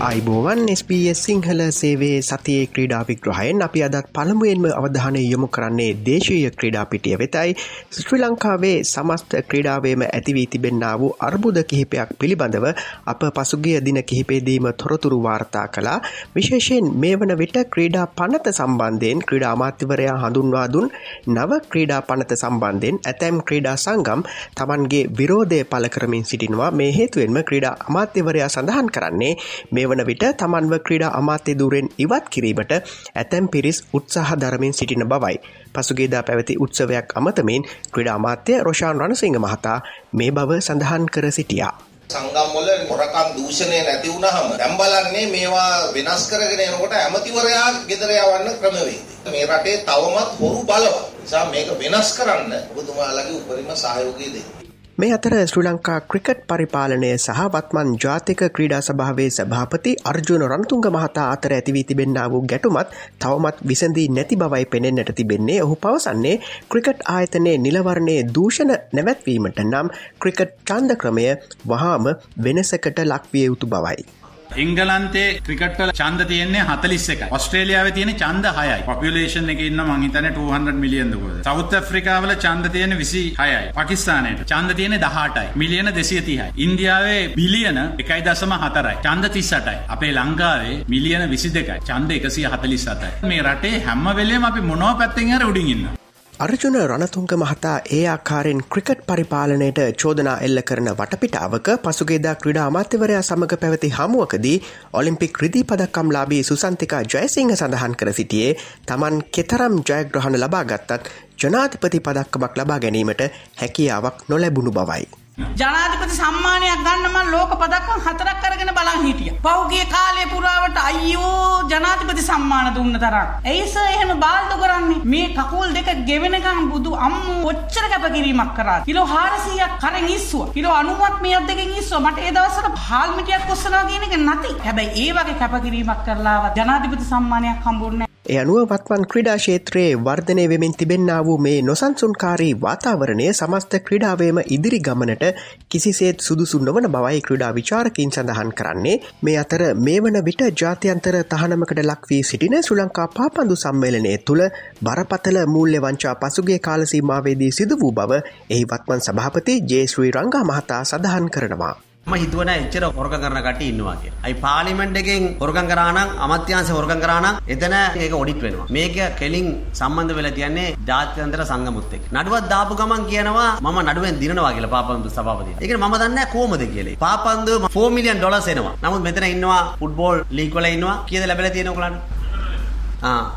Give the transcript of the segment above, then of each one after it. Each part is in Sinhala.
අයිබෝවන් SBS සිංහල සේවේ සතියේ ක්‍රීඩා විග්‍රහයෙන් අපි අදත් පළමුුවෙන්ම අවධානය යොමු කරන්නේ දේශීය ක්‍රීඩා පිටිය වෙතයි. ශ්‍රී ලංකාවේ සමස්ත ක්‍රීඩාවේම ඇතිවී තිබෙන්න්නා වූ අර්බුද කිහිපයක් පිළිබඳව අප පසුගිය දින කිහිපේදීම තොරතුරු වාර්තා කලා විශේෂයෙන් මේ වන විට ක්‍රීඩා පනත සම්බන්ධයෙන් ක්‍රීඩා අමාත්‍යවරයා හඳුන්වා දුන් නව ක්‍රීඩා පනත සම්බන්ධයෙන් ඇතැම් ක්‍රීඩා සංගම් තමන්ගේ විරෝධය පල කරමින් සිටිනවා. මේ හේතුවෙන්ම ක්‍රීඩා අමාත්‍යවරයා සඳහන් කරන්නේ මේ වන විට තමන්ව ක්‍රීඩා අමාත්‍ය දුරෙන් ඉවත් කිරීමට ඇතැම් පිරිස් උත්සාහ දරමින් සිටින බවයි. පසුගේදා පැවති උත්සවයක් අමතමින් ක්‍රඩා අමාත්‍ය රෝෂාන් රණසිංහ මහතා මේ බව සඳහන් කර සිටියා. සංගම්වල මොරකම් දූෂණය නැති වුනහම දැන් බලන්නේ මේවා වෙනස් කරගෙන යනකොට ඇමතිවරයා ගෙදර යවන්න ක්‍රමවේද. මේ රටේ තවමත් හොරු බලවත්. නිසා මේක වෙනස් කරන්න ඔබතුමාලගේ උපරිම සහයෝගය දෙන්න. මේ අතර ශ්‍රී ලංකා ක්‍රිකට් පරිපාලනය සහ වත්මන් ජාතික ක්‍රීඩා සභාවේ සභාපති අර්ජුන රන්තුංග මහතා අතර ඇතිවී තිබෙන්න්නා වූ ගැටුමත් තවමත් විසඳී නැති බවයි පෙනෙන්නට තිබෙන්නේ ඔහු පවසන්නේ ක්‍රිකට් ආයතනයේ නිලවරණය දූෂණ නැවැත්වීමට නම් ක්‍රිකට් චන්ද ක්‍රමය වහාම වෙනසකට ලක්විය යුතු බවයි. එංගලන්තේ ක්‍රිකට්වල ඡන්ද තියෙන්නේ 41යි. ඕස්ට්‍රේලියාවේ තියෙන ඡන්ද 6යි. පොපියුලේෂන් එකේ ඉන්න මං හිතන්නේ 200 මිලියන් දුකද. සවුත් ඇෆ්‍රිකාවල ඡන්ද තියෙන 26යි. පාකිස්තානයේ ඡන්ද තියෙන්නේ 18යි. මිලියන 230යි. ඉන්දියාවේ බිලියන 1.4යි. ඡන්ද 38යි. අපේ ලංකාවේ මිලියන 22යි. ඡන්ද 147යි. මේ රටේ හැම වෙලේම අපි මොනවා පැත්තෙන් හරි උඩින් ඉන්නවා. අර්ජුන රණතුංග මහතා ඒ ආකාරෙන් ක්‍රිකට් පරිපාලනයට චෝදනා එල්ල කරන වටපිටාවක පසුගේදා ක්‍රඩා අමාත්‍යවරයා සමඟ පැවති හමුවකදී ඔලිම්පික් රිදී පදක්කම් ලාබී සුසන්තිකා ජයසිංහ සඳහන් කර සිටියේ තමන් කෙතරම් ජයග්‍රහණ ලබා ගත්තත් ජනාධිපති පදක්කමක් ලබා ගැනීමට හැකියාවක් නොලැබුණු බවයි. ජනාධිපති සම්මානයක් ගන්න මම ලෝක පදක්කම් හතරක් අරගෙන බලන් හිටියා. පහුගිය කාලේ පුරාවට අයියෝ ජනාධිපති සම්මාන දුන්න තරම්. ඇයි සර් එහෙම බාල්දු කරන්නේ? මේ කකුල් දෙක ගෙවෙනකම් බුදු අම්මෝ කොච්චර කැපකිරීමක් කරාද? කිලෝ 400ක් කරන් ඉස්සුවා. කිලෝ 90ක් මේ අද්දකින් ඉස්සුවා. මට ඒ දවස්වල හාල් මිටියක් කොස්සනවා කියන එක නැති. හැබැයි ඒ වගේ කැපකිරීමක් කරලාවත් ජනාධිපති සම්මානයක් හම්බුන්නේ එ අනුව වත්මන් ක්‍රඩා ශේත්‍රයේ වර්ධනය වෙමින් තිබෙන්න්නා වූ මේ නොසන්සුන්කාරී වාතාවරණය සමස්ත ක්‍රඩාවේම ඉදිරි ගමනට කිසිසේත් සුදුසු නොවන බවයි ක්‍රඩා විචාරකින් සඳහන් කරන්නේ මේ අතර මේ වන විට ජාත්‍යන්තර තහනමකට ලක්වී සිටින සුලංකා පාපන්දු සම්මේලනය තුළ බරපතල මූල්‍ය වංචා පසුගේ කාලසීමාවේදී සිදු වූ බව එහි වත්මන් සභාපති ජේශ්‍රී රංගා මහතා සඳහන් කරනවා. ම හිතුවන එච්චර හොරක කරන කට ඉන්නවා කිය. අයි පාලිමෙන්ට් එකෙන් හොරකම් කරා නම් අමාත්‍යාංශ හොරකම් කරා නම් එතන ඒක ඔඩිට් වෙනවා. මේක කෙලින් සම්බන්ධ වෙලා තියන්නේ ජාත්‍යන්තර සංගමුත් එක්ක. නඩුවක් දාපු ගමන් කියනවා මම නඩුවෙන් දිනනවා කියලා පාපන්දු සභාපතිය. ඒක මම දන්නේ කොහොමද කියලා. පාපන්දු 4 මිලියන් ඩොලර්ස් එනවා. නමුත් මෙතන ඉන්නවා ෆුට්බෝල් ලීග් වල ඉන්නවා. කීයද ලැබලා තියෙනව ඔයගලන්ට?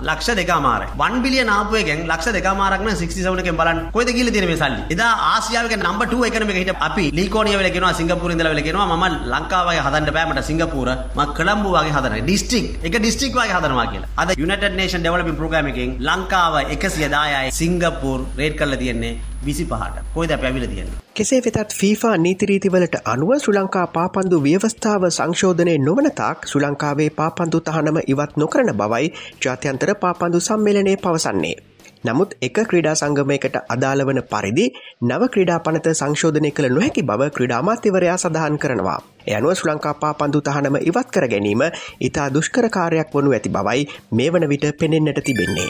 ලක්ෂ දෙකමාර වන් බිලිය නාපුවගෙන් ලක්ෂ දෙකමාරක්න සික්සවනක බලන් කොයිද කියල තින මේ සල්ලි? එදා ආසියාවක නම්බ 2 එකනම හිට අපි ලීකෝනිය වෙලගෙනවා සිංගප්පූරින් ඉඳලා වෙලගෙනවා මම ලංකාවගේ හදන්න බෑ මට සිංගප්පූර මම කොළඹ වගේ හදනවා. ඩිස්ට්‍රික් එක ඩිස්ට්‍රික් වගේ හදනවා කියලා. අද යුනයිටඩ් නේෂන් ඩෙවලොපින් ප්‍රෝග්‍රෑම් එකෙන් ලංකාව 110යි සිංගප්පූර් රේට් කරලා තියෙන්නේ විසි පහට කොයිද පැවිල තියෙන. කෙසේ වෙතත් ෆීෆා නීතිරීතිවලට අනුව ශ්‍ර ලංකා පාපන්දු ව්‍යවස්ථාව සංශෝධනය නොවනතාක් ශ්‍ර ලංකාවේ පාපන්දු තහනම ඉවත් නොකරන බවයි ජාත්‍යන්තර පාපන්දු සම්මේලනය පවසන්නේ. නමුත් එක ක්‍රඩා සංගමයකට අදාළවන පරිදි නව ක්‍රඩා පනත සංශෝධනය කළ නොහැකි බව ක්‍රඩාමාත්‍යවරයා සඳහන් කරනවා. යනුව ශ්‍ර ලංකා පාපන්දු තහනම ඉවත් කර ගැනීම ඉතා දුෂ්කරකාරයක් වනු ඇති බවයි මේ වන විට පෙනෙන්නට තිබෙන්නේ.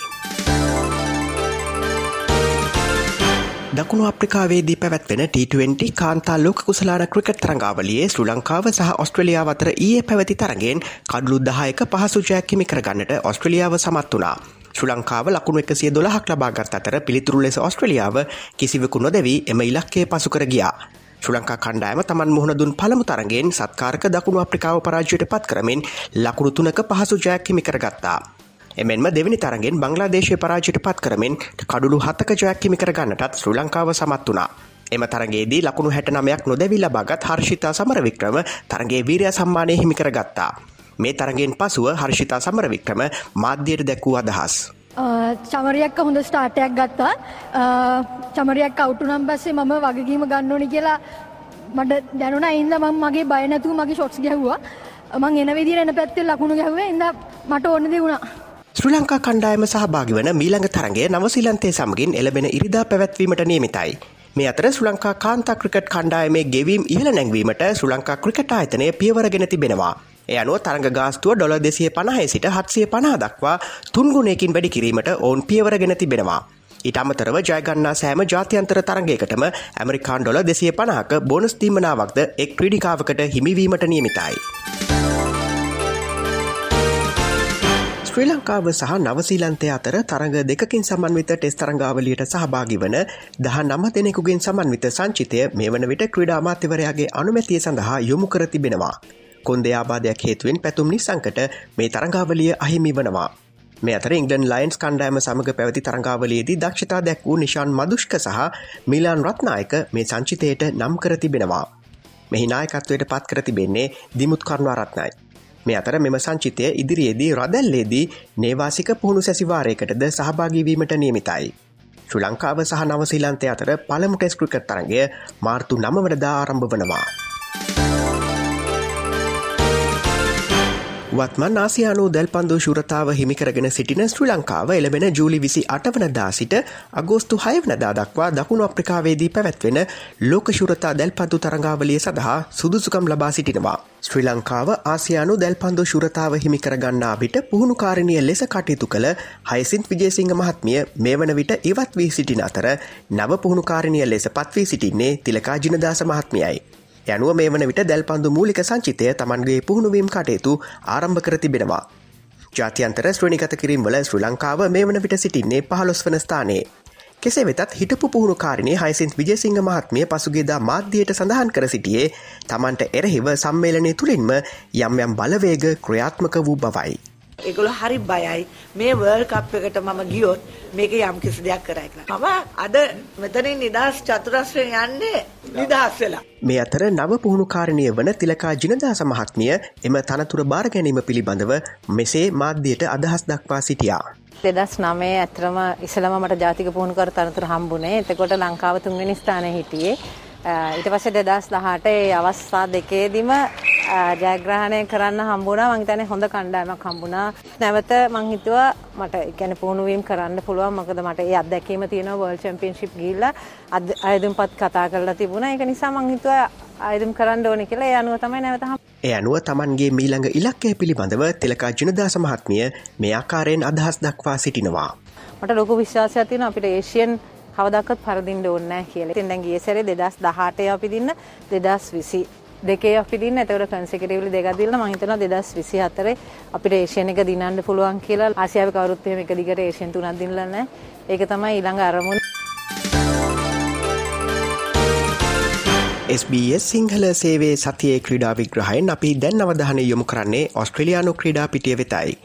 දකුණු අප්‍රිකාවේදී පැවැත්වෙන T20 කාන්තා ලෝක කුසලාන ක්‍රිකට් තරඟාවලියේ ශ්‍රී ලංකාව සහ ඔස්ට්‍රලියාව අතර ඊයේ පැවති තරගෙන් කඩලු දහයක පහසු ජයක්කිමි කරගන්නට ඔස්ට්‍රලියාව සමත් වනා. ශ්‍ර ලංකාව ලකුණු එකසිය දොළහක් ලබාගත් අතර පිළිතුරු ලෙස ඔස්ට්‍රලියාව කිසිවකු නොදැවී එම ඉලක්කේ පසුකර ගියා. ශ්‍ර ලංකා කණ්ඩායම තමන් මුහුණ දුන් පළමු තරගෙන් සත්කාරක දකුණු අප්‍රිකාව පරාජයට පත් කරමින් ලකුණු තුනක පහසු ජයක්කිමි කරගත්තා. එමෙන්ම දෙවනි තරගෙන් බංගලාදේශය පරාජයට පත් කරමින් කඩුළු හතක ජයක් හිමි කරගන්නටත් ශ්‍රී ලංකාව සමත් වනා. එම තරගේදී ලකුණු හැට නමයක් නොදැවිල්ල බගත් හර්ෂිතා සමරවික්‍රම තරගේ වීරය සම්මානය හිමිකර ගත්තා. මේ තරගෙන් පසුව හර්ෂිතා සමරවික්‍රම මාධ්‍යයට දැක්වූ අදහස්. චමරයක් හොඳ ස්ටාර්ටයක් ගත්තා චමරයක් අවුටුනම් පස්සේ මම වගකීම ගන්න ඕනි කියලා මට දැනුන ඉන්න මම මගේ බයනැතුව මගේ ෂොට්ස් ගැහ්වා මං එන විදිර එන පැත්තෙල් ලකුණු ගැහුව ඉද මට ඕන දෙවුණා ශ්‍රී ලංකා කණ්ඩායම සහභාගි වන මීළඟ තරගේ නවසිලන්තේ සමගින් එලබෙන ඉරිදා පැවැත්වීමට නියමිතයි. මේ අතර ශ්‍රී ලංකා කාන්තා ක්‍රිකට් කණ්ඩායමේ ගෙවීම් ඉහළ නැංවීමට ශ්‍රී ලංකා ක්‍රිකට් ආයතනය පියවරගෙන තිබෙනවා. එය අනුව තරඟ ගාස්තුව ඩොල දෙසිය පණහය සිට හත්සිය පනා දක්වා තුන්ගුණයකින් වැඩි කිරීමට ඔවුන් පියවරගෙන තිබෙනවා. ඊට අමතරව ජයගන්නා සෑම ජාත්‍යන්තර තරගයකටම ඇමරිකාන් ඩොල දෙසිය පනාක බොනස් දීමනාවක්ද එක් ක්‍රඩිකාවකට හිමිවීමට නියමිතයි. ශ්‍රී ලංකාව සහ නවසීලන්තය අතර තරඟ දෙකින් සමන්විත ටෙස් තරංගාවලියට සහභාගි වන දහ නම දෙනෙකුගෙන් සමන්විත සංචිතය මේ වන විට ක්‍රඩාමාත්‍යවරයාගේ අනුමැතිය සඳහා යොමු කර තිබෙනවා. කොන්දයාබාධයක් හේතුවෙන් පැතුම් නිසංකට මේ තරංගාවලිය අහිමි වනවා. මේ අතර ඉංගලන් ලයින්ස් කණ්ඩෑම සමඟ පැවති තරංගාවලයේදී දක්ෂතා දැක් වූ නිශාන් මදුෂ්ක සහ මිලාන් රත්නායක මේ සංචිතයට නම් කර තිබෙනවා. මෙහි නායකත්වයට පත් කර තිබෙන්නේ දිමුත් කරුණවා රත්නයි. මේ අතර මෙම සංචිතය ඉදිරියේදී රදැල්ලේදී නේවාසික පුහුණු සැසිවාරයකටද සහභාගීවීමට නියමිතයි. ශ්‍රී ලංකාව සහ නවසීලන්තය අතර පළමු ටෙස් ක්‍රිකට් තරගේ මාර්තු නමවනදා ආරම්භ වනවා. වත්මන් ආසියානු දැල්පන්දු ශුරතාව හිමිකරගෙන සිටින ශ්‍රී ලංකාව එළබෙන ජූලි විසි අටවනදා සිට අගෝස්තු හයවනදා දක්වා දකුණු අප්‍රිකාවේදී පැවැත්වෙන ලෝකශුරතා දැල්පන්දු තරංගාවලිය සඳහා සුදුසුකම් ලබා සිටිනවා. ශ්‍රී ලංකාව ආසියානු දැල්පන්දු ශුරතාව හිමිකරගන්නා විට පුහුණුකාරණය ලෙස කටයුතු කළ හයිසින්ත් විජේසිංහ මහත්මිය මේ වන විට ඉවත් වී සිටින අතර නව පුහුණුකාරණය ලෙස පත්වී සිටින්නේ තිලකා ජිනදාස මහත්මියයි. යනුව මේ වන විට දැල්පන්දු මූලික සංචිතය තමන්ගේ පුහුණුවීම් කටයුතු ආරම්භ කර තිබෙනවා. ජාතියන්තර ශ්‍රණිකත කිරීම්වල ශ්‍රී ලංකාව මේ වන විට සිටින්නේ පහළොස් වන ස්ථානයේ. කෙසේ වෙතත් හිටපු පුහුණුකාරණය හයිසින්ත් විජසිංහ මහත්මිය පසුගේදා මාධ්‍යයට සඳහන් කර සිටියේ තමන්ට එරහිව සම්මේලනය තුළින්ම යම් යම් බලවේග ක්‍රියාත්මක වූ බවයි. ඒගොල්ලෝ හරි බයයි මේ වර්ල්ඩ් කප් එකට මම ගියොත් මේක යම් කිසි දෙයක් කරයි කියලා. මම අද මෙතනින් නිදහස් චතුරස්‍රයෙන් යන්නේ නිදහස් වෙලා. මේ අතර නව පුහුණුකාරණය වන තිලකා ජිනදාස මහත්මිය එම තනතුර බාර ගැනීම පිළිබඳව මෙසේ මාධ්‍යයට අදහස් දක්වා සිටියා. දෙදස් නමේ ඇතරම ඉසලම මට ජාතික පුහුණුකර තනතුර හම්බුනේ එතකොට ලංකාව තුන්වෙනි ස්ථානය හිටියේ ඊට පස්සේ දෙදස් දහට ඒ අවස්ථා දෙකේදිම ජයග්‍රහණය කරන්න හම්බුණා. මං හිතන්නේ හොඳ කණ්ඩායමක් හම්බුණා. නැවත මං හිතුවා මට කියන්නේ පුහුණුවීම් කරන්න පුළුවන්. මොකද මට ඒ අත්දැකීම තියෙනවා වර්ල්ඩ් චැම්පියන්ෂිප් ගිහිල්ලා. අයදුම්පත් කතා කරලා තිබුණා. ඒක නිසා මං හිතුවා අයදුම් කරන්න ඕනේ කියලා. ඒ අනුව තමයි නැවත ඒ අනුව තමන්ගේ මීළඟ ඉලක්කය පිළිබඳව තිලකා ජනදාස මහත්මිය මේ ආකාරයෙන් අදහස් දක්වා සිටිනවා. මට ලොකු විශ්වාසයක් තියෙනවා අපිට ඒෂියන් කවදක්වත් පරදින්න ඕනේ නැහැ කියලා. ඉතින් දැන් ගිය සැරේ 2018 අපි දින්න 2020 දෙකේ අපි දින්න එතකොට කන්සිකටිව්ලි දෙකක් දීලා මම හිතනවා 2024 අපිට ඒෂියන් එක දිනන්න පුළුවන් කියලා ආසියාවේ කවුරුත් එහෙම එක දිගට ඒෂියන් තුනක් දිනලා නැහැ. ඒක තමයි ඊළඟ අරමුණ. SBS සිංහල සේවේ සතියේ ක්‍රීඩා විග්‍රහයෙන් අපි දැන් අවධානය යොමු කරන්නේ ඔස්ට්‍රේලියානු ක්‍රීඩා පිටිය වෙතයි.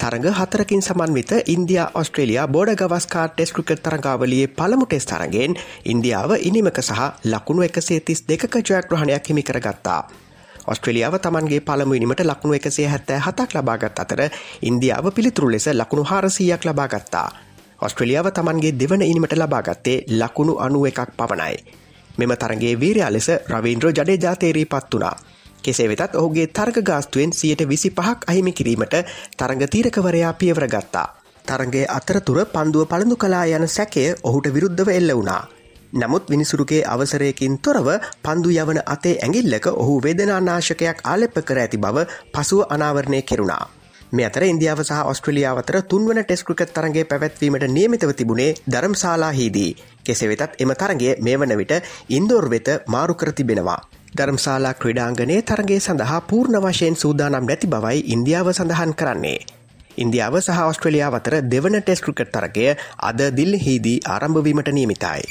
තරග හතරකින් සමන්විත India Australia Border Gavaskar Test cricket තරගාවලියේ පළමු ටෙස් තරගෙන් ඉන්දියාව ඉනිමක සහ ලකුණු එකසේ තිස් දෙක ජයග්‍රහණයක් හිමි කරගත්තා. ඔස්ට්‍රලියාව තමන්ගේ පළමුුවනිමට ලකුණු එකසේ හැත්තෑ හතක් ලබාගත් අතර ඉන්දියාව පිළිතුරු ලෙස ලකුණු හාරසීයක් ලබාගත්තා. ඔස්ට්‍රලියාව තමන්ගේ දෙවන ඉනිමට ලබාගත්තේ ලකුණු අනුව එකක් පවනයි. මෙම තරගේ වීරයා ලෙස රවීන්ද්‍ර ජඩේ ජාතේරී පත් වනා. කෙසේ වෙතත් ඔහුගේ තර්ග ගාස්තුවෙන් සියට විසි පහක් අහිමි කිරීමට තරඟ තීරකවරයා පියවර ගත්තා. තරගේ අතරතුර පන්දුව පළඳු කලා යන සැකය ඔහුට විරුද්ධව එල්ල වුණා. නමුත් විනිසුරුගේ අවසරයකින් තොරව පන්දු යවන අතේ ඇඟිල්ලක ඔහු වේදනානාශකයක් ආලෙප්ප කර ඇති බව පසුව අනාවරණය කෙරුණා. මේ අතර ඉන්දියාව සහ ඔස්ට්‍රලියාව අතර තුන්වන ටෙස් ක්‍රිකට් තරගේ පැවැත්වීමට නියමිතව තිබුණේ ධර්මශාලාහිදී. කෙසේ වෙතත් එම තරගේ මේ වන විට ඉන්දෝර් වෙත මාරු කර තිබෙනවා. ධර්මශාලා ක්‍රඩාංගනය තරගේ සඳහා පූර්ණ වශයෙන් සූදානම් නැති බවයි ඉන්දියාව සඳහන් කරන්නේ. ඉන්දියාව සහ ඔස්ට්‍රලියාව අතර දෙවන ටෙස් ක්‍රිකට් තරගය අද දිල්හිදී ආරම්භවීමට නියමිතයි.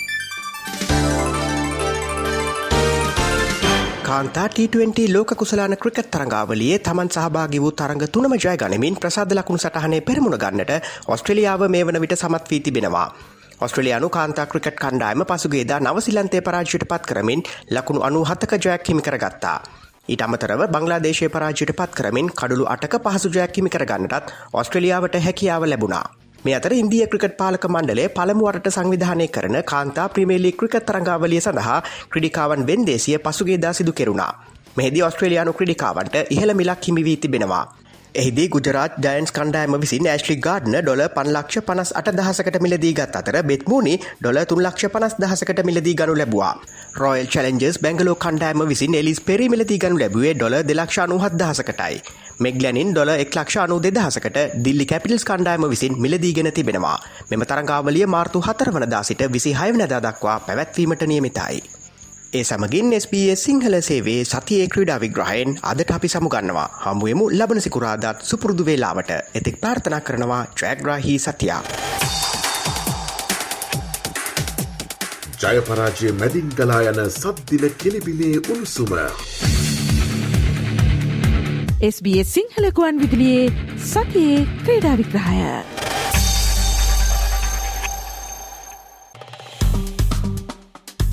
කාන්තා T20 ලෝක කුසලාන ක්‍රිකට් තරඟාවලියේ තමන් සහභාගි වූ තරඟ තුනම ජය ගනිමින් ප්‍රසාද ලකුණු සටහනේ පෙරමුණ ගන්නට ඔස්ට්‍රලියාව මේ වන විට සමත් වී තිබෙනවා. ඔස්ට්‍රලයානු කාන්තා ක්‍රිකට් කණ්ඩායම පසුගේදා නවසිලන්තය පරාජයට පත් කරමින් ලකුණු අනු හතක ජයක් හිමි කරගත්තා. ඊට අමතරව බංගලාදේශය පරාජයට පත් කරමින් කඩුළු අටක පහසු ජයක් හිමි කරගන්නටත් ඔස්ට්‍රලියාවට හැකියාව ලැබුණා. මේ අතර ඉන්දිය ක්‍රිකට් පාලක මණ්ඩලේ පළමුුවරට සංවිධානය කරන කාන්තා ප්‍රිමේලි ක්‍රිකත් තරංගාවලිය සඳහා ක්‍රඩිකාවන් වෙන්දේසිය පසුගේදා සිදු කෙරුණා. මෙහිදි ඔස්ට්‍රේලයානු ක්‍රඩිකාවන්ට ඉහළ මිලක් හිමිවී තිබෙනවා. එහිදී ගුජරාත් ජයන්ස් කණ්ඩෑම විසින් ඇශ්ලි ගාඩ්න ඩොල පන්ලක්ෂ පනස් අට දහසකට මිලදී ගත් අතර බෙත්මූනි ඩොල තුන්ලක්ෂ පනස් දහසකට මිලදී ගනු ලැබවා. රොයල් චලෙන්ජස් බැංගලෝ කණ්ඩෑම විසින් එලිස් පෙරි මිලදී ගනු ලැබුවේ ඩොල දෙලක්ෂානු හත් දහසකටයි. මෙගලනින් ඩොල එක්ලක්ෂානු දෙදහසකට දිල්ලි කැපිටල්ස් කණ්ඩෑම විසින් මිලදීගෙන තිබෙනවා. මෙම තරංගාවලිය මාර්තු හතර වනදා සිට විසි හයවනදා දක්වා පැවැත්වීමට නියමිතයි. ඒ සමගින් SBS සිංහල සේවේ සතියේ ක්‍රඩා විග්‍රහයෙන් අදට අපි සමුගන්නවා හමුවමු ලබන සිකුරාදත් සුපුරුදු වේලාවට එතෙක් ප්‍රාර්ථනා කරනවා ජයග්‍රාහි සතියා. ජයපරාජය මැදින් ගලා යන සද්දින කෙලිබිලේ උණුසුම. SBS සිංහලකුවන් විදිලියේ සතියේ ක්‍රීඩා